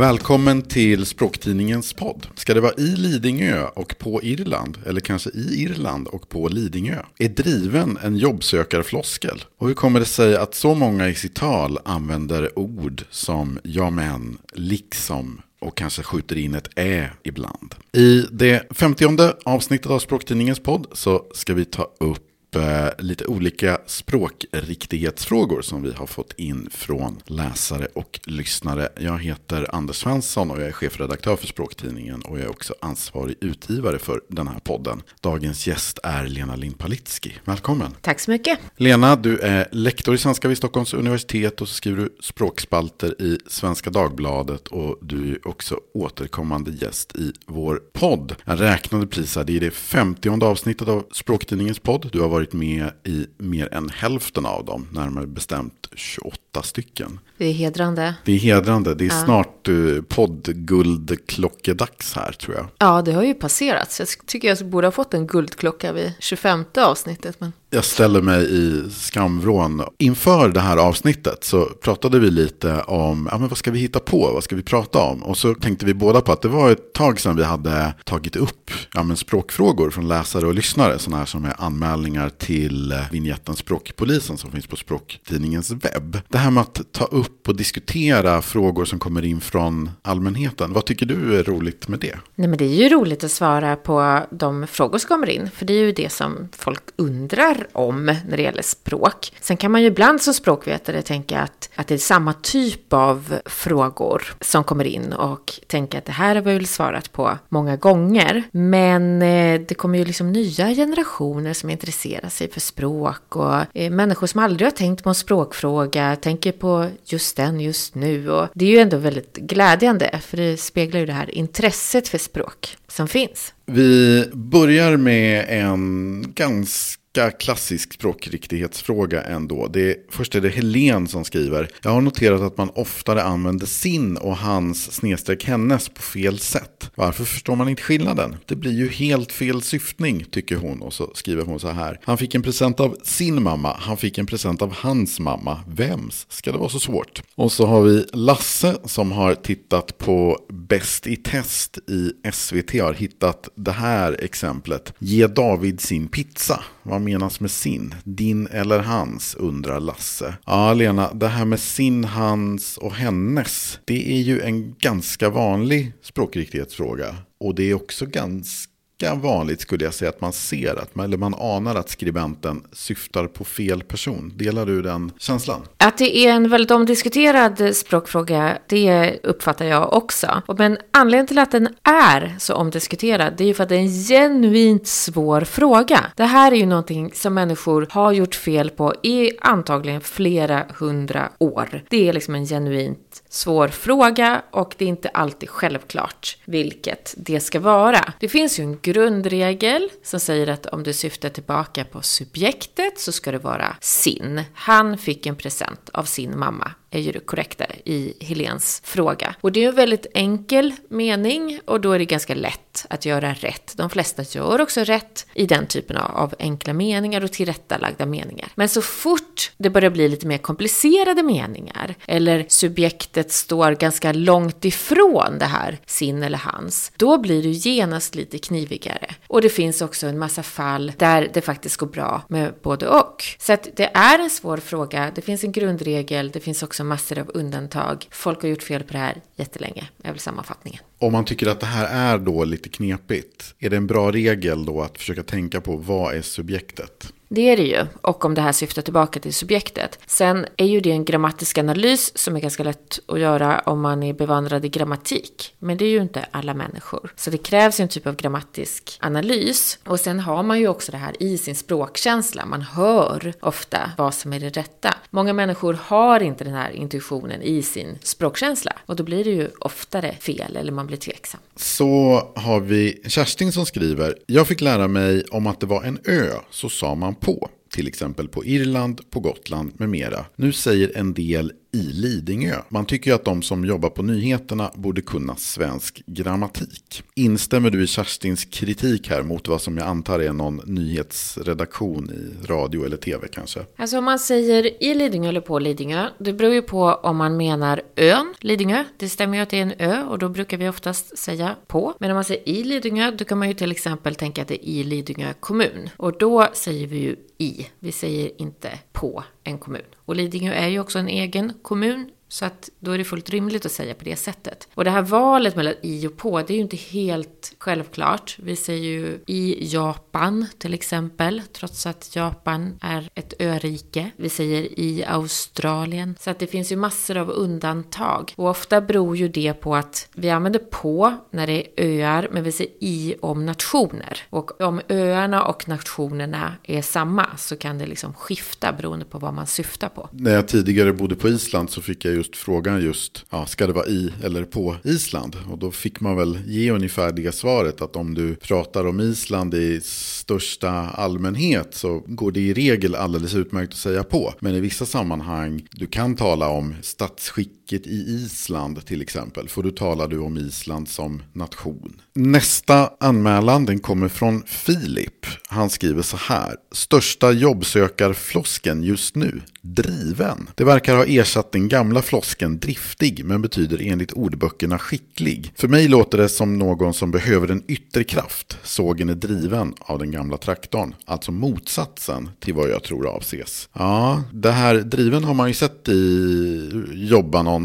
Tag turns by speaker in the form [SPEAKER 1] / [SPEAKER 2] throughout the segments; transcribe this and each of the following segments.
[SPEAKER 1] Välkommen till Språktidningens podd. Ska det vara i Lidingö och på Irland? Eller kanske i Irland och på Lidingö? Är driven en jobbsökarfloskel? Och hur kommer det sig att så många i sitt tal använder ord som ja men, liksom och kanske skjuter in ett ä ibland? I det femtionde avsnittet av Språktidningens podd så ska vi ta upp eh, lite olika språkriktighetsfrågor som vi har fått in från läsare och lyssnare. Jag heter Anders Svensson och jag är chefredaktör för Språktidningen och jag är också ansvarig utgivare för den här podden. Dagens gäst är Lena Lindpalitski. Välkommen!
[SPEAKER 2] Tack så mycket!
[SPEAKER 1] Lena, du är lektor i svenska vid Stockholms universitet och så skriver du språkspalter i Svenska Dagbladet och du är också återkommande gäst i vår podd. Jag räknade precis här, det är det femtionde avsnittet av Språktidningens podd. Du har varit varit med i mer än hälften av dem, närmare bestämt 28 stycken.
[SPEAKER 2] Det är hedrande.
[SPEAKER 1] Det är hedrande. Det är ja. snart uh, poddguldklockedags här tror jag.
[SPEAKER 2] Ja, det har ju passerat. Så jag tycker jag borde ha fått en guldklocka vid 25 avsnittet. Men...
[SPEAKER 1] Jag ställer mig i skamvrån. Inför det här avsnittet så pratade vi lite om ja, men vad ska vi hitta på, vad ska vi prata om? Och så tänkte vi båda på att det var ett tag sedan vi hade tagit upp ja, men språkfrågor från läsare och lyssnare. Sådana här som är anmälningar till vignetten Språkpolisen som finns på Språktidningens webb. Det här med att ta upp och diskutera frågor som kommer in från allmänheten. Vad tycker du är roligt med det?
[SPEAKER 2] Nej, men det är ju roligt att svara på de frågor som kommer in, för det är ju det som folk undrar om när det gäller språk. Sen kan man ju ibland som språkvetare tänka att, att det är samma typ av frågor som kommer in och tänka att det här har vi väl svarat på många gånger. Men eh, det kommer ju liksom nya generationer som intresserar sig för språk och eh, människor som aldrig har tänkt på en språkfråga tänker på just den just nu. Och det är ju ändå väldigt glädjande, för det speglar ju det här intresset för språk som finns.
[SPEAKER 1] Vi börjar med en ganska ganska klassisk språkriktighetsfråga ändå. Det är, först är det Helen som skriver. Jag har noterat att man oftare använder sin och hans snedstreck hennes på fel sätt. Varför förstår man inte skillnaden? Det blir ju helt fel syftning tycker hon. Och så skriver hon så här. Han fick en present av sin mamma. Han fick en present av hans mamma. Vems? Ska det vara så svårt? Och så har vi Lasse som har tittat på Bäst i test i SVT. Har hittat det här exemplet. Ge David sin pizza. Vad menas med sin? Din eller hans? undrar Lasse. Ja, Lena, det här med sin, hans och hennes. Det är ju en ganska vanlig språkriktighetsfråga. Och det är också ganska ganska vanligt skulle jag säga att man ser att man, eller man anar att skribenten syftar på fel person. Delar du den känslan?
[SPEAKER 2] Att det är en väldigt omdiskuterad språkfråga, det uppfattar jag också. Men anledningen till att den är så omdiskuterad, det är ju för att det är en genuint svår fråga. Det här är ju någonting som människor har gjort fel på i antagligen flera hundra år. Det är liksom en genuint svår fråga och det är inte alltid självklart vilket det ska vara. Det finns ju en grundregel som säger att om du syftar tillbaka på subjektet så ska det vara sin. Han fick en present av sin mamma är ju det korrekta i Helens fråga. Och det är en väldigt enkel mening och då är det ganska lätt att göra rätt. De flesta gör också rätt i den typen av enkla meningar och tillrättalagda meningar. Men så fort det börjar bli lite mer komplicerade meningar eller subjektet står ganska långt ifrån det här sin eller hans, då blir det genast lite knivigare. Och det finns också en massa fall där det faktiskt går bra med både och. Så att det är en svår fråga. Det finns en grundregel. Det finns också också massor av undantag. Folk har gjort fel på det här jättelänge, är väl sammanfattningen.
[SPEAKER 1] Om man tycker att det här är då lite knepigt, är det en bra regel då att försöka tänka på vad är subjektet?
[SPEAKER 2] Det är det ju, och om det här syftar tillbaka till subjektet. Sen är ju det en grammatisk analys som är ganska lätt att göra om man är bevandrad i grammatik. Men det är ju inte alla människor. Så det krävs en typ av grammatisk analys. Och sen har man ju också det här i sin språkkänsla. Man hör ofta vad som är det rätta. Många människor har inte den här intuitionen i sin språkkänsla. Och då blir det ju oftare fel eller man blir tveksam.
[SPEAKER 1] Så har vi Kerstin som skriver. Jag fick lära mig om att det var en ö, så sa man på till exempel på Irland, på Gotland med mera. Nu säger en del i Lidingö. Man tycker ju att de som jobbar på nyheterna borde kunna svensk grammatik. Instämmer du i Kerstins kritik här mot vad som jag antar är någon nyhetsredaktion i radio eller tv kanske?
[SPEAKER 2] Alltså om man säger i Lidingö eller på Lidingö, det beror ju på om man menar ön Lidingö. Det stämmer ju att det är en ö och då brukar vi oftast säga på. Men om man säger i Lidingö, då kan man ju till exempel tänka att det är i Lidingö kommun. Och då säger vi ju i. Vi säger inte på en kommun. Och Lidingö är ju också en egen kommun så att då är det fullt rimligt att säga på det sättet. Och det här valet mellan i och på, det är ju inte helt självklart. Vi säger ju i Japan till exempel, trots att Japan är ett örike. Vi säger i Australien. Så att det finns ju massor av undantag. Och ofta beror ju det på att vi använder på när det är öar, men vi säger i om nationer. Och om öarna och nationerna är samma så kan det liksom skifta beroende på vad man syftar på.
[SPEAKER 1] När jag tidigare bodde på Island så fick jag ju just frågan just, ja, ska det vara i eller på Island? Och då fick man väl ge ungefär det svaret att om du pratar om Island i största allmänhet så går det i regel alldeles utmärkt att säga på. Men i vissa sammanhang, du kan tala om statsskick riket i Island till exempel, för då talar du om Island som nation. Nästa anmälan den kommer från Filip. Han skriver så här. Största jobbsökarflosken just nu, driven. Det verkar ha ersatt den gamla flosken driftig men betyder enligt ordböckerna skicklig. För mig låter det som någon som behöver en yttre kraft. Sågen är driven av den gamla traktorn. Alltså motsatsen till vad jag tror avses. Ja, det här driven har man ju sett i jobbannonser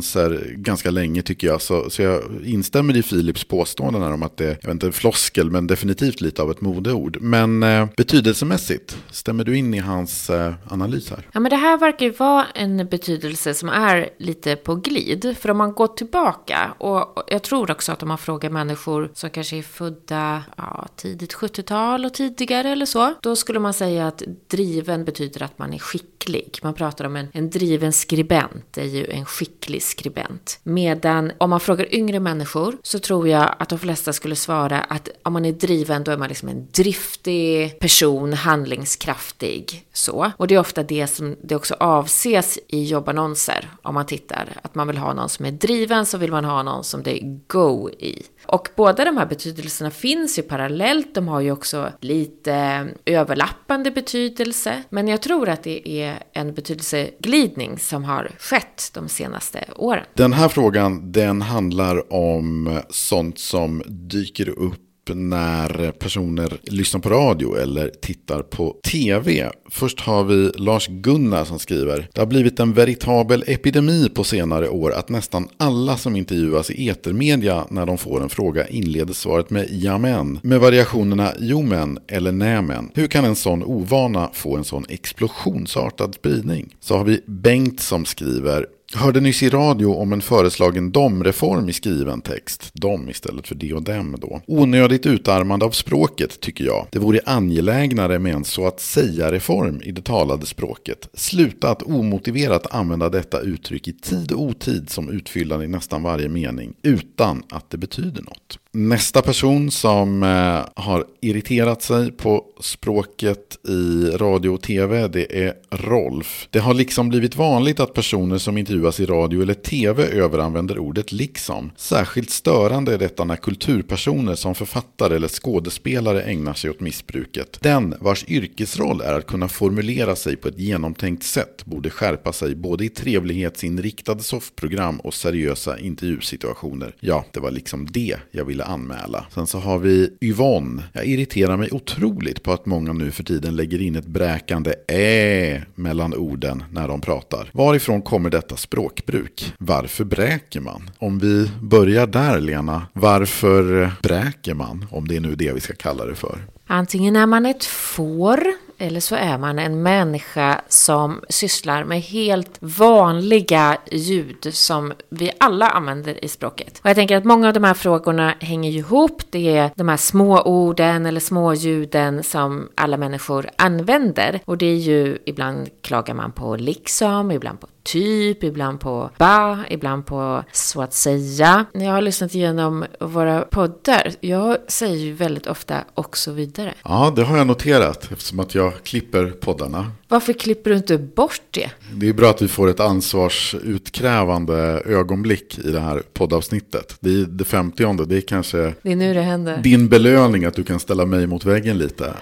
[SPEAKER 1] ganska länge tycker jag. Så, så jag instämmer i Philips påståenden här om att det, jag vet inte, en floskel men definitivt lite av ett modeord. Men eh, betydelsemässigt, stämmer du in i hans eh, analys här?
[SPEAKER 2] Ja, men det här verkar ju vara en betydelse som är lite på glid. För om man går tillbaka, och jag tror också att om man frågar människor som kanske är födda ja, tidigt 70-tal och tidigare eller så, då skulle man säga att driven betyder att man är skicklig. Man pratar om en, en driven skribent, det är ju en skicklig skribent. Medan om man frågar yngre människor så tror jag att de flesta skulle svara att om man är driven då är man liksom en driftig person, handlingskraftig så. Och det är ofta det som det också avses i jobbannonser om man tittar. Att man vill ha någon som är driven så vill man ha någon som det är go i. Och båda de här betydelserna finns ju parallellt. De har ju också lite överlappande betydelse. Men jag tror att det är en betydelseglidning som har skett de senaste åren.
[SPEAKER 1] Den här frågan den handlar om sånt som dyker upp när personer lyssnar på radio eller tittar på tv. Först har vi Lars Gunnar som skriver. Det har blivit en veritabel epidemi på senare år att nästan alla som intervjuas i etermedia när de får en fråga inleder svaret med jamen med variationerna jo men eller nämen. Hur kan en sån ovana få en sån explosionsartad spridning? Så har vi Bengt som skriver Hörde nyss i radio om en föreslagen domreform i skriven text. Dom istället för de och dem då. Onödigt utarmande av språket tycker jag. Det vore angelägnare med en så att säga-reform i det talade språket. Sluta att omotiverat använda detta uttryck i tid och otid som utfyllande i nästan varje mening. Utan att det betyder något. Nästa person som eh, har irriterat sig på språket i radio och tv det är Rolf. Det har liksom blivit vanligt att personer som intervjuas i radio eller tv överanvänder ordet liksom. Särskilt störande är detta när kulturpersoner som författare eller skådespelare ägnar sig åt missbruket. Den vars yrkesroll är att kunna formulera sig på ett genomtänkt sätt borde skärpa sig både i trevlighetsinriktade soffprogram och seriösa intervjusituationer. Ja, det var liksom det jag ville anmäla. Sen så har vi Yvonne. Jag irriterar mig otroligt på att många nu för tiden lägger in ett bräkande ä mellan orden när de pratar. Varifrån kommer detta språkbruk? Varför bräker man? Om vi börjar där Lena, varför bräker man? Om det är nu det vi ska kalla det för.
[SPEAKER 2] Antingen är man ett får eller så är man en människa som sysslar med helt vanliga ljud som vi alla använder i språket. Och jag tänker att många av de här frågorna hänger ihop. Det är de här små orden eller små ljuden som alla människor använder. Och det är ju, ibland klagar man på liksom, ibland på typ, ibland på ba, ibland på så att säga. När jag har lyssnat igenom våra poddar, jag säger ju väldigt ofta och så vidare.
[SPEAKER 1] Ja, det har jag noterat eftersom att jag klipper poddarna.
[SPEAKER 2] Varför klipper du inte bort det?
[SPEAKER 1] Det är bra att vi får ett ansvarsutkrävande ögonblick i det här poddavsnittet. Det är det femtionde, det är kanske
[SPEAKER 2] Det är nu det händer.
[SPEAKER 1] din belöning att du kan ställa mig mot väggen lite.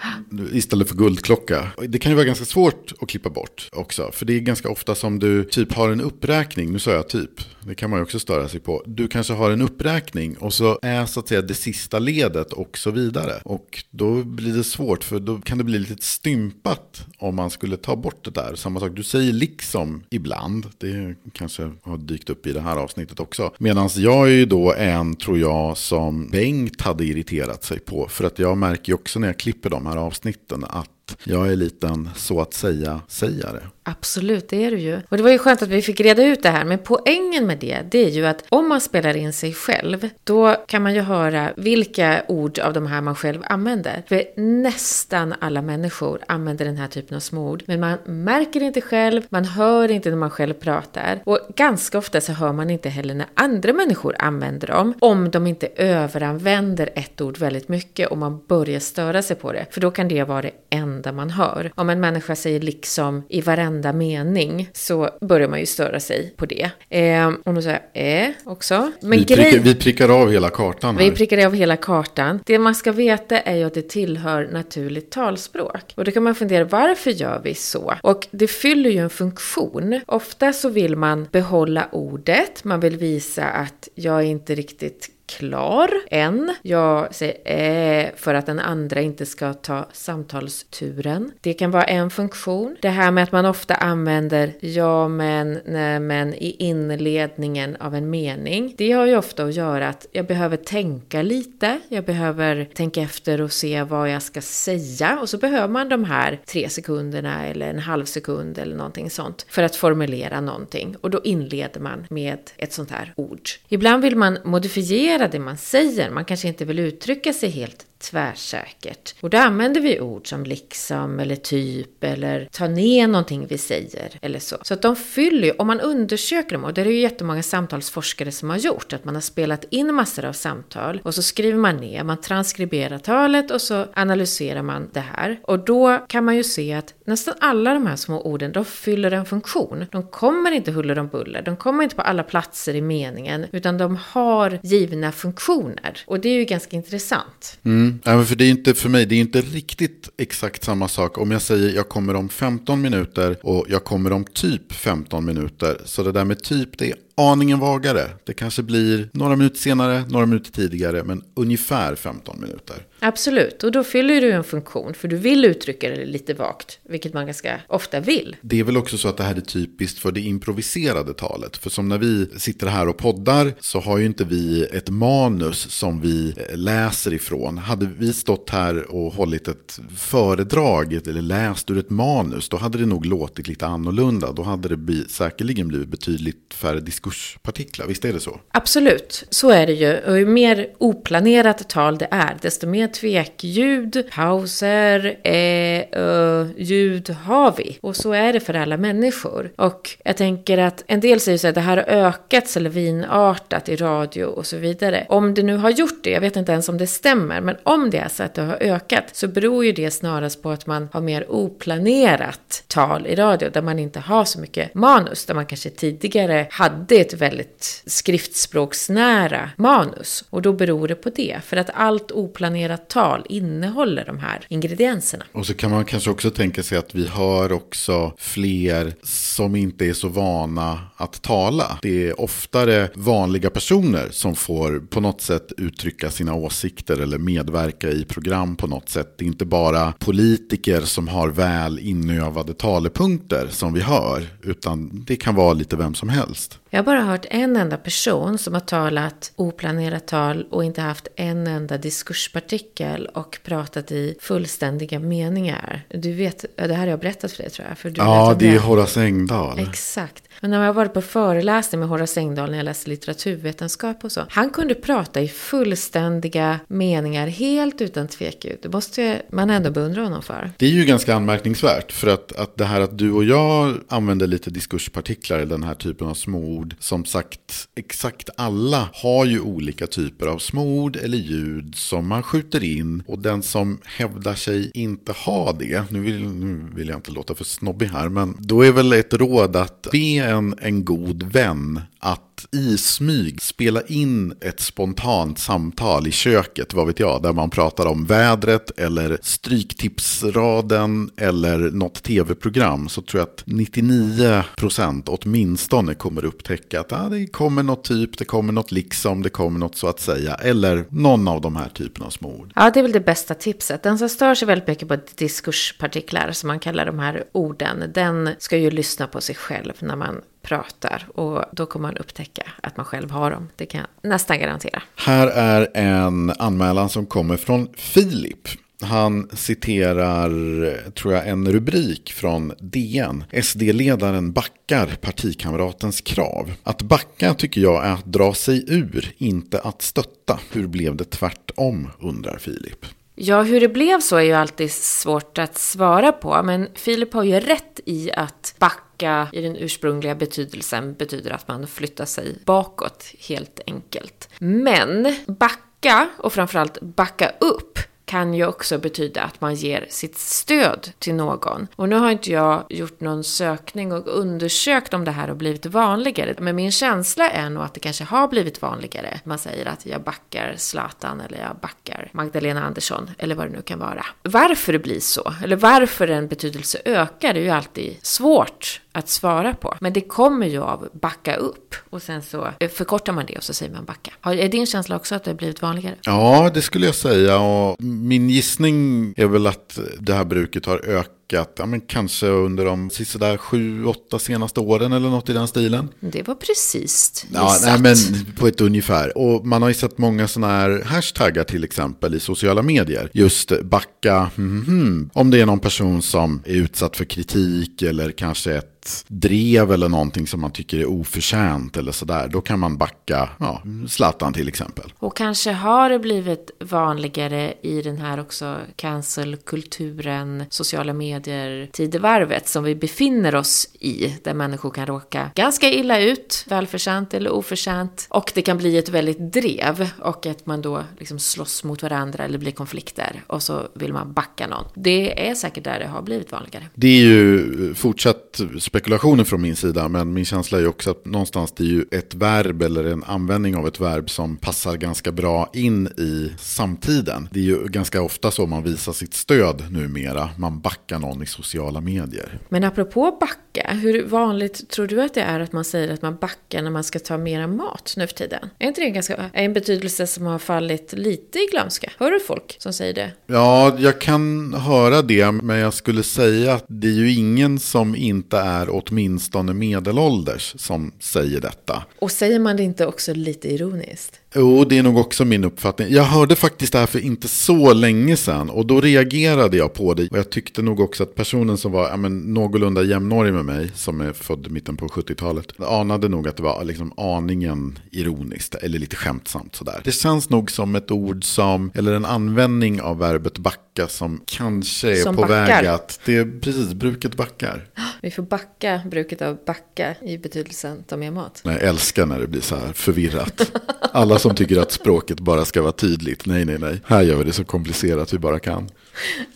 [SPEAKER 1] Istället för guldklocka. Det kan ju vara ganska svårt att klippa bort också. För det är ganska ofta som du typ har en uppräkning. Nu sa jag typ. Det kan man ju också störa sig på. Du kanske har en uppräkning och så är så att säga det sista ledet och så vidare. Och då blir det svårt för då kan det bli lite stympat om man skulle ta bort det där. Samma sak, du säger liksom ibland. Det kanske har dykt upp i det här avsnittet också. Medan jag är ju då en, tror jag, som Bengt hade irriterat sig på. För att jag märker ju också när jag klipper de här avsnitten att jag är liten så att säga sägare.
[SPEAKER 2] Absolut, det är du ju. Och det var ju skönt att vi fick reda ut det här. Men poängen med det, det är ju att om man spelar in sig själv, då kan man ju höra vilka ord av de här man själv använder. För nästan alla människor använder den här typen av småord. Men man märker det inte själv, man hör inte när man själv pratar. Och ganska ofta så hör man inte heller när andra människor använder dem. Om de inte överanvänder ett ord väldigt mycket och man börjar störa sig på det. För då kan det vara det enda man hör. Om en människa säger liksom i varenda mening så börjar man ju störa sig på det. Eh, och då säger eh också. Men
[SPEAKER 1] Vi, prickar, vi prickar av hela kartan här.
[SPEAKER 2] vi prickar av hela kartan. Det man ska veta är ju att det tillhör naturligt talspråk. Och då kan man fundera, varför gör vi så? Och det fyller ju en funktion. Ofta så vill man behålla ordet, man vill visa att jag är inte riktigt klar än. Jag säger eh för att den andra inte ska ta samtalsturen. Det kan vara en funktion. Det här med att man ofta använder ja men, nej men i inledningen av en mening. Det har ju ofta att göra att jag behöver tänka lite. Jag behöver tänka efter och se vad jag ska säga. Och så behöver man de här tre sekunderna eller en halv sekund eller någonting sånt för att formulera någonting. Och då inleder man med ett sånt här ord. Ibland vill man modifiera det man säger. Man kanske inte vill uttrycka sig helt tvärsäkert. Och då använder vi ord som liksom eller typ eller ta ner någonting vi säger eller så. Så att de fyller ju, om man undersöker dem, och det är ju jättemånga samtalsforskare som har gjort, att man har spelat in massor av samtal och så skriver man ner, man transkriberar talet och så analyserar man det här. Och då kan man ju se att nästan alla de här små orden, de fyller en funktion. De kommer inte huller om buller, de kommer inte på alla platser i meningen, utan de har givna funktioner. Och det är ju ganska intressant.
[SPEAKER 1] Mm. Ja, för det är inte för mig, det är inte riktigt exakt samma sak. Om jag säger jag kommer om 15 minuter och jag kommer om typ 15 minuter. Så det där med typ, det är aningen vagare. Det kanske blir några minuter senare, några minuter tidigare, men ungefär 15 minuter.
[SPEAKER 2] Absolut, och då fyller du en funktion, för du vill uttrycka det lite vagt, vilket man ganska ofta vill.
[SPEAKER 1] Det är väl också så att det här är typiskt för det improviserade talet. För som när vi sitter här och poddar så har ju inte vi ett manus som vi eh, läser ifrån. Hade vi stått här och hållit ett föredrag eller läst ur ett manus, då hade det nog låtit lite annorlunda. Då hade det säkerligen blivit betydligt färre diskurspartiklar. Visst är det så?
[SPEAKER 2] Absolut, så är det ju. Och ju mer oplanerat tal det är, desto mer tvekljud, pauser, eh, ö, ljud har vi. Och så är det för alla människor. Och jag tänker att en del säger så här, det här har ökat lavinartat i radio och så vidare. Om det nu har gjort det, jag vet inte ens om det stämmer, men om det är så att det har ökat så beror ju det snarast på att man har mer oplanerat tal i radio där man inte har så mycket manus, där man kanske tidigare hade det är ett väldigt skriftspråksnära manus. Och då beror det på det, för att allt oplanerat tal innehåller de här ingredienserna.
[SPEAKER 1] Och så kan man kanske också tänka sig att vi hör också fler som inte är så vana att tala. Det är oftare vanliga personer som får på något sätt uttrycka sina åsikter eller medverka i program på något sätt. Det är inte bara politiker som har väl inövade talepunkter som vi hör, utan det kan vara lite vem som helst.
[SPEAKER 2] Ja, har bara hört en enda person som har talat oplanerat tal och inte haft en enda diskurspartikel och pratat i fullständiga meningar. Du vet, det här har jag berättat för dig tror jag. För du
[SPEAKER 1] Ja, det är Horace Engdahl.
[SPEAKER 2] Exakt. Men när jag varit på föreläsning med Horace Engdahl när jag läste litteraturvetenskap och så. Han kunde prata i fullständiga meningar helt utan tvekan. Det måste man ändå beundra honom för.
[SPEAKER 1] Det är ju ganska anmärkningsvärt för att, att det här att du och jag använder lite diskurspartiklar i den här typen av småord. Som sagt, exakt alla har ju olika typer av småord eller ljud som man skjuter in. Och den som hävdar sig inte ha det, nu vill, nu vill jag inte låta för snobbig här, men då är väl ett råd att be en, en god vän att i smyg spela in ett spontant samtal i köket, vad vet jag, där man pratar om vädret eller stryktipsraden eller något tv-program så tror jag att 99% åtminstone kommer upptäcka att ah, det kommer något typ, det kommer något liksom, det kommer något så att säga, eller någon av de här typerna av små ord.
[SPEAKER 2] Ja, det är väl det bästa tipset. Den som stör sig väldigt mycket på diskurspartiklar, som man kallar de här orden, den ska ju lyssna på sig själv när man pratar. Och då kommer man upptäcka att man själv har dem. Det kan jag nästan garantera.
[SPEAKER 1] Här är en anmälan som kommer från Filip. Han citerar, tror jag, en rubrik från DN. SD-ledaren backar partikamratens krav. Att backa tycker jag är att dra sig ur, inte att stötta. Hur blev det tvärtom, undrar Filip.
[SPEAKER 2] Ja, hur det blev så är ju alltid svårt att svara på. Men Filip har ju rätt i att backa i den ursprungliga betydelsen betyder att man flyttar sig bakåt, helt enkelt. Men backa, och framförallt backa upp, kan ju också betyda att man ger sitt stöd till någon. Och nu har inte jag gjort någon sökning och undersökt om det här har blivit vanligare. Men min känsla är nog att det kanske har blivit vanligare. Man säger att jag backar Zlatan eller jag backar Magdalena Andersson eller vad det nu kan vara. Varför det blir så, eller varför en betydelse ökar, det är ju alltid svårt att svara på. Men det kommer ju av backa upp och sen så eh, förkortar man det och så säger man backa. Är din känsla också att det har blivit vanligare?
[SPEAKER 1] Ja, det skulle jag säga. Och min gissning är väl att det här bruket har ökat ja, men kanske under de sista sju, åtta senaste åren eller något i den stilen.
[SPEAKER 2] Det var precis
[SPEAKER 1] Ja, nej, men på ett ungefär. Och man har ju sett många sådana här hashtaggar till exempel i sociala medier. Just backa, mm, mm, om det är någon person som är utsatt för kritik eller kanske ett drev eller någonting som man tycker är oförtjänt eller sådär. Då kan man backa ja, Zlatan till exempel.
[SPEAKER 2] Och kanske har det blivit vanligare i den här också cancelkulturen, sociala medier, medier Tidevarvet som vi befinner oss i. Där människor kan råka ganska illa ut, välförtjänt eller oförtjänt. Och det kan bli ett väldigt drev och att man då liksom slåss mot varandra eller blir konflikter. Och så vill man backa någon. Det är säkert där det har blivit vanligare.
[SPEAKER 1] Det är ju eh, fortsatt spekulationer från min sida, men min känsla är ju också att någonstans det är ju ett verb eller en användning av ett verb som passar ganska bra in i samtiden. Det är ju ganska ofta så man visar sitt stöd numera. Man backar någon i sociala medier.
[SPEAKER 2] Men apropå backa, hur vanligt tror du att det är att man säger att man backar när man ska ta mera mat nu för tiden? Är inte det ganska, en betydelse som har fallit lite i glömska? Hör du folk som säger det?
[SPEAKER 1] Ja, jag kan höra det, men jag skulle säga att det är ju ingen som inte är åtminstone medelålders som säger detta.
[SPEAKER 2] Och säger man det inte också lite ironiskt?
[SPEAKER 1] Jo, det är nog också min uppfattning. Jag hörde faktiskt det här för inte så länge sedan och då reagerade jag på det. Och jag tyckte nog också att personen som var ja, men, någorlunda jämnårig med mig, som är född mitten på 70-talet, anade nog att det var liksom aningen ironiskt eller lite skämtsamt sådär. Det känns nog som ett ord som, eller en användning av verbet backa som kanske är
[SPEAKER 2] Som
[SPEAKER 1] på
[SPEAKER 2] backar.
[SPEAKER 1] väg att, det är precis, bruket backar.
[SPEAKER 2] Vi får backa bruket av backa i betydelsen ta med mat.
[SPEAKER 1] Jag älskar när det blir så här förvirrat. Alla som tycker att språket bara ska vara tydligt. Nej, nej, nej. Här gör vi det så komplicerat vi bara kan.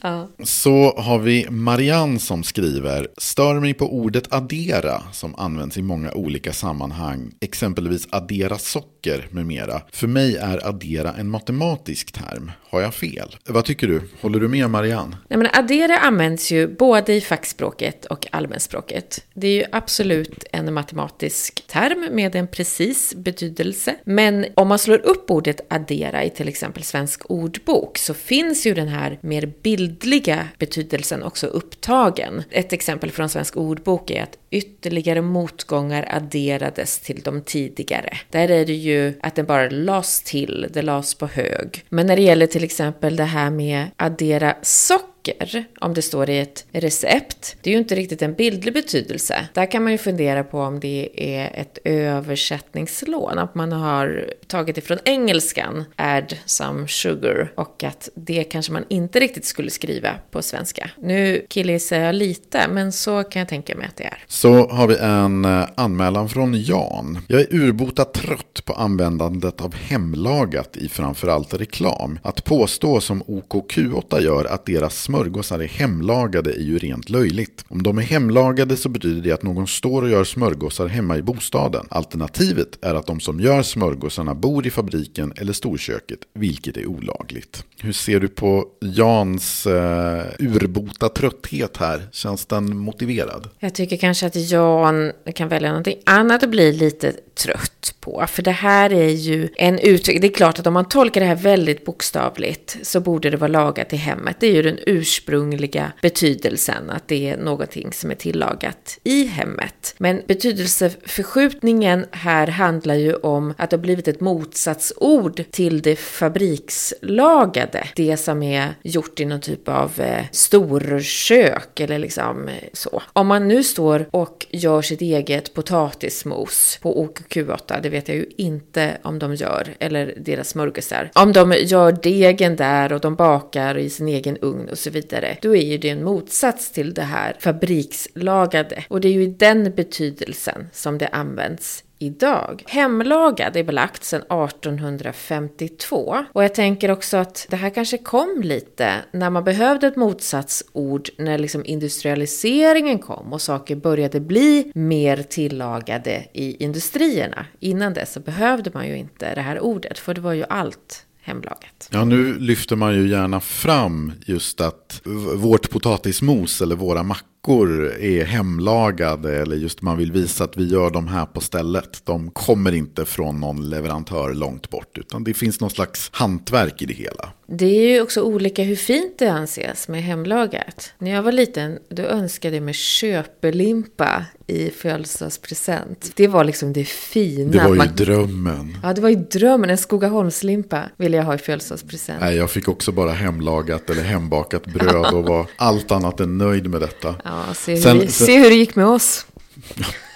[SPEAKER 2] Ja.
[SPEAKER 1] Så har vi Marianne som skriver. Stör mig på ordet addera som används i många olika sammanhang. Exempelvis addera socker med mera. För mig är addera en matematisk term. Har jag fel? Vad tycker du? Håller du med Marianne?
[SPEAKER 2] Nej, men addera används ju både i fackspråket och allmänspråket. Det är ju absolut en matematisk term med en precis betydelse. Men om man slår upp ordet addera i till exempel svensk ordbok så finns ju den här mer bildliga betydelsen också upptagen. Ett exempel från Svensk ordbok är att ytterligare motgångar adderades till de tidigare. Där är det ju att den bara lades till, det lades på hög. Men när det gäller till exempel det här med addera socker om det står i ett recept. Det är ju inte riktigt en bildlig betydelse. Där kan man ju fundera på om det är ett översättningslån, att man har tagit ifrån engelskan add some sugar och att det kanske man inte riktigt skulle skriva på svenska. Nu killgissar jag lite, men så kan jag tänka mig att det är.
[SPEAKER 1] Så har vi en eh, anmälan från Jan. Jag är urbota trött på användandet av hemlagat i framförallt reklam. Att påstå som OKQ8 gör att deras smörgåsar är hemlagade är ju rent löjligt. Om de är hemlagade så betyder det att någon står och gör smörgåsar hemma i bostaden. Alternativet är att de som gör smörgåsarna bor i fabriken eller storköket, vilket är olagligt. Hur ser du på Jans eh, urbota trötthet här? Känns den motiverad?
[SPEAKER 2] Jag tycker kanske att Jan kan välja någonting annat att bli lite trött på. För det här är ju en uttryck. Det är klart att om man tolkar det här väldigt bokstavligt så borde det vara lagat i hemmet. Det är ju den ursprungliga betydelsen, att det är någonting som är tillagat i hemmet. Men betydelseförskjutningen här handlar ju om att det har blivit ett motsatsord till det fabrikslagade. Det som är gjort i någon typ av eh, storkök eller liksom eh, så. Om man nu står och gör sitt eget potatismos på OKQ8, det vet jag ju inte om de gör, eller deras smörgåsar. Om de gör degen där och de bakar i sin egen ugn och så vidare, då är ju det en motsats till det här fabrikslagade. Och det är ju i den betydelsen som det används idag. Hemlagad är belagt sedan 1852 och jag tänker också att det här kanske kom lite när man behövde ett motsatsord när liksom industrialiseringen kom och saker började bli mer tillagade i industrierna. Innan dess så behövde man ju inte det här ordet för det var ju allt hemlagat.
[SPEAKER 1] Ja, nu lyfter man ju gärna fram just att vårt potatismos eller våra mackor mackor är hemlagade eller just man vill visa att vi gör dem här på stället. De kommer inte från någon leverantör långt bort utan det finns någon slags hantverk i det hela.
[SPEAKER 2] Det är ju också olika hur fint det anses med hemlagat. När jag var liten då önskade jag mig köpelimpa i födelsedagspresent. Det var liksom det fina.
[SPEAKER 1] Det var ju man... drömmen.
[SPEAKER 2] Ja, det var ju drömmen. En Skogaholmslimpa ville jag ha i födelsedagspresent.
[SPEAKER 1] Nej, jag fick också bara hemlagat eller hembakat bröd och var allt annat än nöjd med detta.
[SPEAKER 2] Ja, se hur, sen, vi, sen... se hur det gick med oss.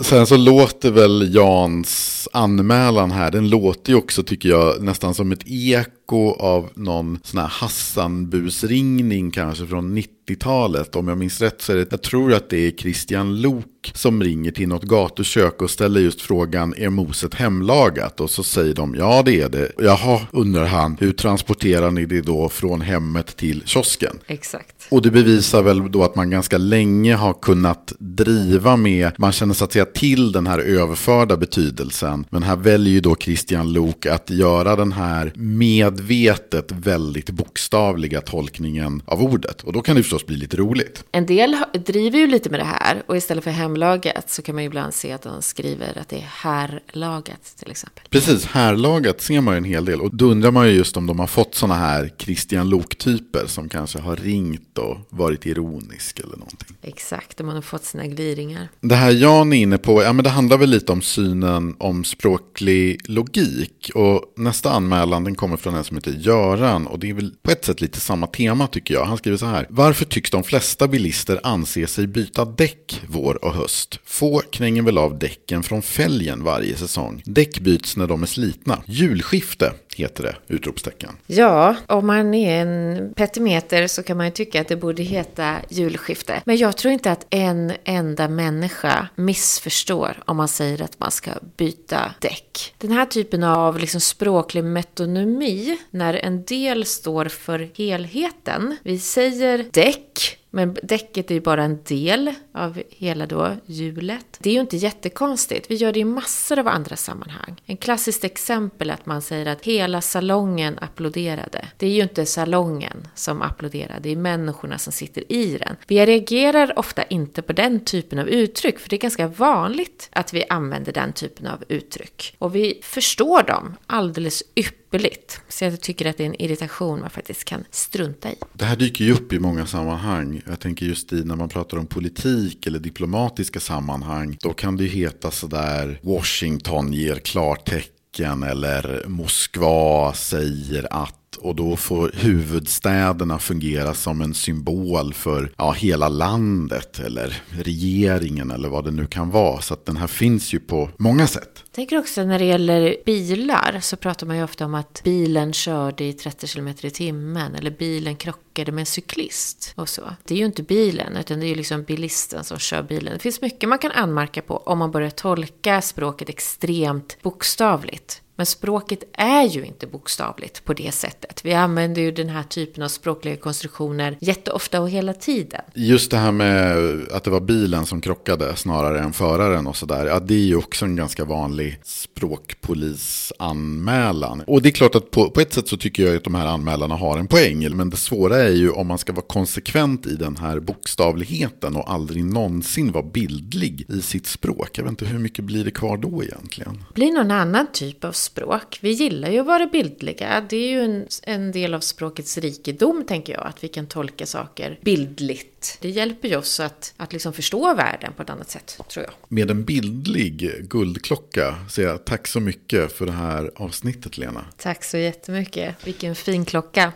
[SPEAKER 1] Sen så låter väl Jans anmälan här, den låter ju också tycker jag nästan som ett eko av någon sån här Hassan-busringning kanske från 90-talet. Om jag minns rätt så är det, jag tror att det är Christian Lok som ringer till något gatukök och ställer just frågan, är moset hemlagat? Och så säger de, ja det är det. Jaha, undrar han, hur transporterar ni det då från hemmet till kiosken?
[SPEAKER 2] Exakt.
[SPEAKER 1] Och det bevisar väl då att man ganska länge har kunnat driva med, man känner så att säga till den här överförda betydelsen. Men här väljer ju då Christian Lok att göra den här medvetet väldigt bokstavliga tolkningen av ordet. Och då kan det förstås bli lite roligt.
[SPEAKER 2] En del driver ju lite med det här och istället för hemlagat så kan man ju ibland se att de skriver att det är härlagat till exempel.
[SPEAKER 1] Precis, härlagat ser man ju en hel del. Och då undrar man ju just om de har fått sådana här Christian Lok-typer som kanske har ringt och varit ironisk eller någonting.
[SPEAKER 2] Exakt, de har fått sina gliringar.
[SPEAKER 1] Det här Jan är inne på, ja men det handlar väl lite om synen om språklig logik. Och nästa anmälan den kommer från en som heter Göran. Och det är väl på ett sätt lite samma tema tycker jag. Han skriver så här. Varför tycks de flesta bilister anse sig byta däck vår och höst? Få kränger väl av däcken från fälgen varje säsong. Däck byts när de är slitna. Julskifte heter det? Utropstecken.
[SPEAKER 2] Ja, om man är en petimeter så kan man ju tycka att det borde heta julskifte. Men jag tror inte att en enda människa missförstår om man säger att man ska byta däck. Den här typen av liksom språklig metonymi, när en del står för helheten. Vi säger däck men däcket är ju bara en del av hela då hjulet. Det är ju inte jättekonstigt. Vi gör det i massor av andra sammanhang. En klassiskt exempel är att man säger att hela salongen applåderade. Det är ju inte salongen som applåderar, det är människorna som sitter i den. Vi reagerar ofta inte på den typen av uttryck, för det är ganska vanligt att vi använder den typen av uttryck. Och vi förstår dem alldeles ypperligt. Så jag tycker att det är en irritation man faktiskt kan strunta i.
[SPEAKER 1] Det här dyker ju upp i många sammanhang. Jag tänker just i när man pratar om politik eller diplomatiska sammanhang. Då kan det ju heta sådär Washington ger klartecken eller Moskva säger att och då får huvudstäderna fungera som en symbol för ja, hela landet eller regeringen eller vad det nu kan vara. Så att den här finns ju på många sätt.
[SPEAKER 2] Jag tänker också när det gäller bilar så pratar man ju ofta om att bilen körde i 30 km i timmen eller bilen krockade med en cyklist och så. Det är ju inte bilen utan det är ju liksom bilisten som kör bilen. Det finns mycket man kan anmärka på om man börjar tolka språket extremt bokstavligt. Men språket är ju inte bokstavligt på det sättet. Vi använder ju den här typen av språkliga konstruktioner jätteofta och hela tiden.
[SPEAKER 1] Just det här med att det var bilen som krockade snarare än föraren och sådär. Ja, det är ju också en ganska vanlig språkpolisanmälan. Och det är klart att på, på ett sätt så tycker jag att de här anmälarna har en poäng. Men det svåra är ju om man ska vara konsekvent i den här bokstavligheten och aldrig någonsin vara bildlig i sitt språk. Jag vet inte hur mycket blir det kvar då egentligen?
[SPEAKER 2] Blir någon annan typ av språk. Vi gillar ju att vara bildliga. Det är ju en, en del av språkets rikedom, tänker jag, att vi kan tolka saker bildligt. Det hjälper ju oss att, att liksom förstå världen på ett annat sätt, tror jag.
[SPEAKER 1] Med en bildlig guldklocka säger jag tack så mycket för det här avsnittet, Lena.
[SPEAKER 2] Tack så jättemycket. Vilken fin klocka.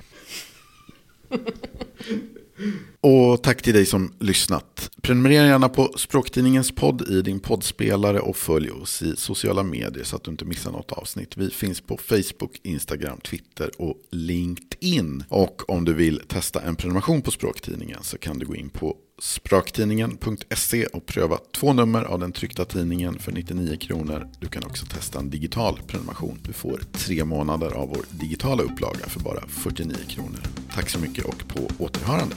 [SPEAKER 1] Och tack till dig som lyssnat. Prenumerera gärna på Språktidningens podd i din poddspelare och följ oss i sociala medier så att du inte missar något avsnitt. Vi finns på Facebook, Instagram, Twitter och LinkedIn. Och om du vill testa en prenumeration på Språktidningen så kan du gå in på spraktidningen.se och pröva två nummer av den tryckta tidningen för 99 kronor. Du kan också testa en digital prenumeration. Du får tre månader av vår digitala upplaga för bara 49 kronor. Tack så mycket och på återhörande.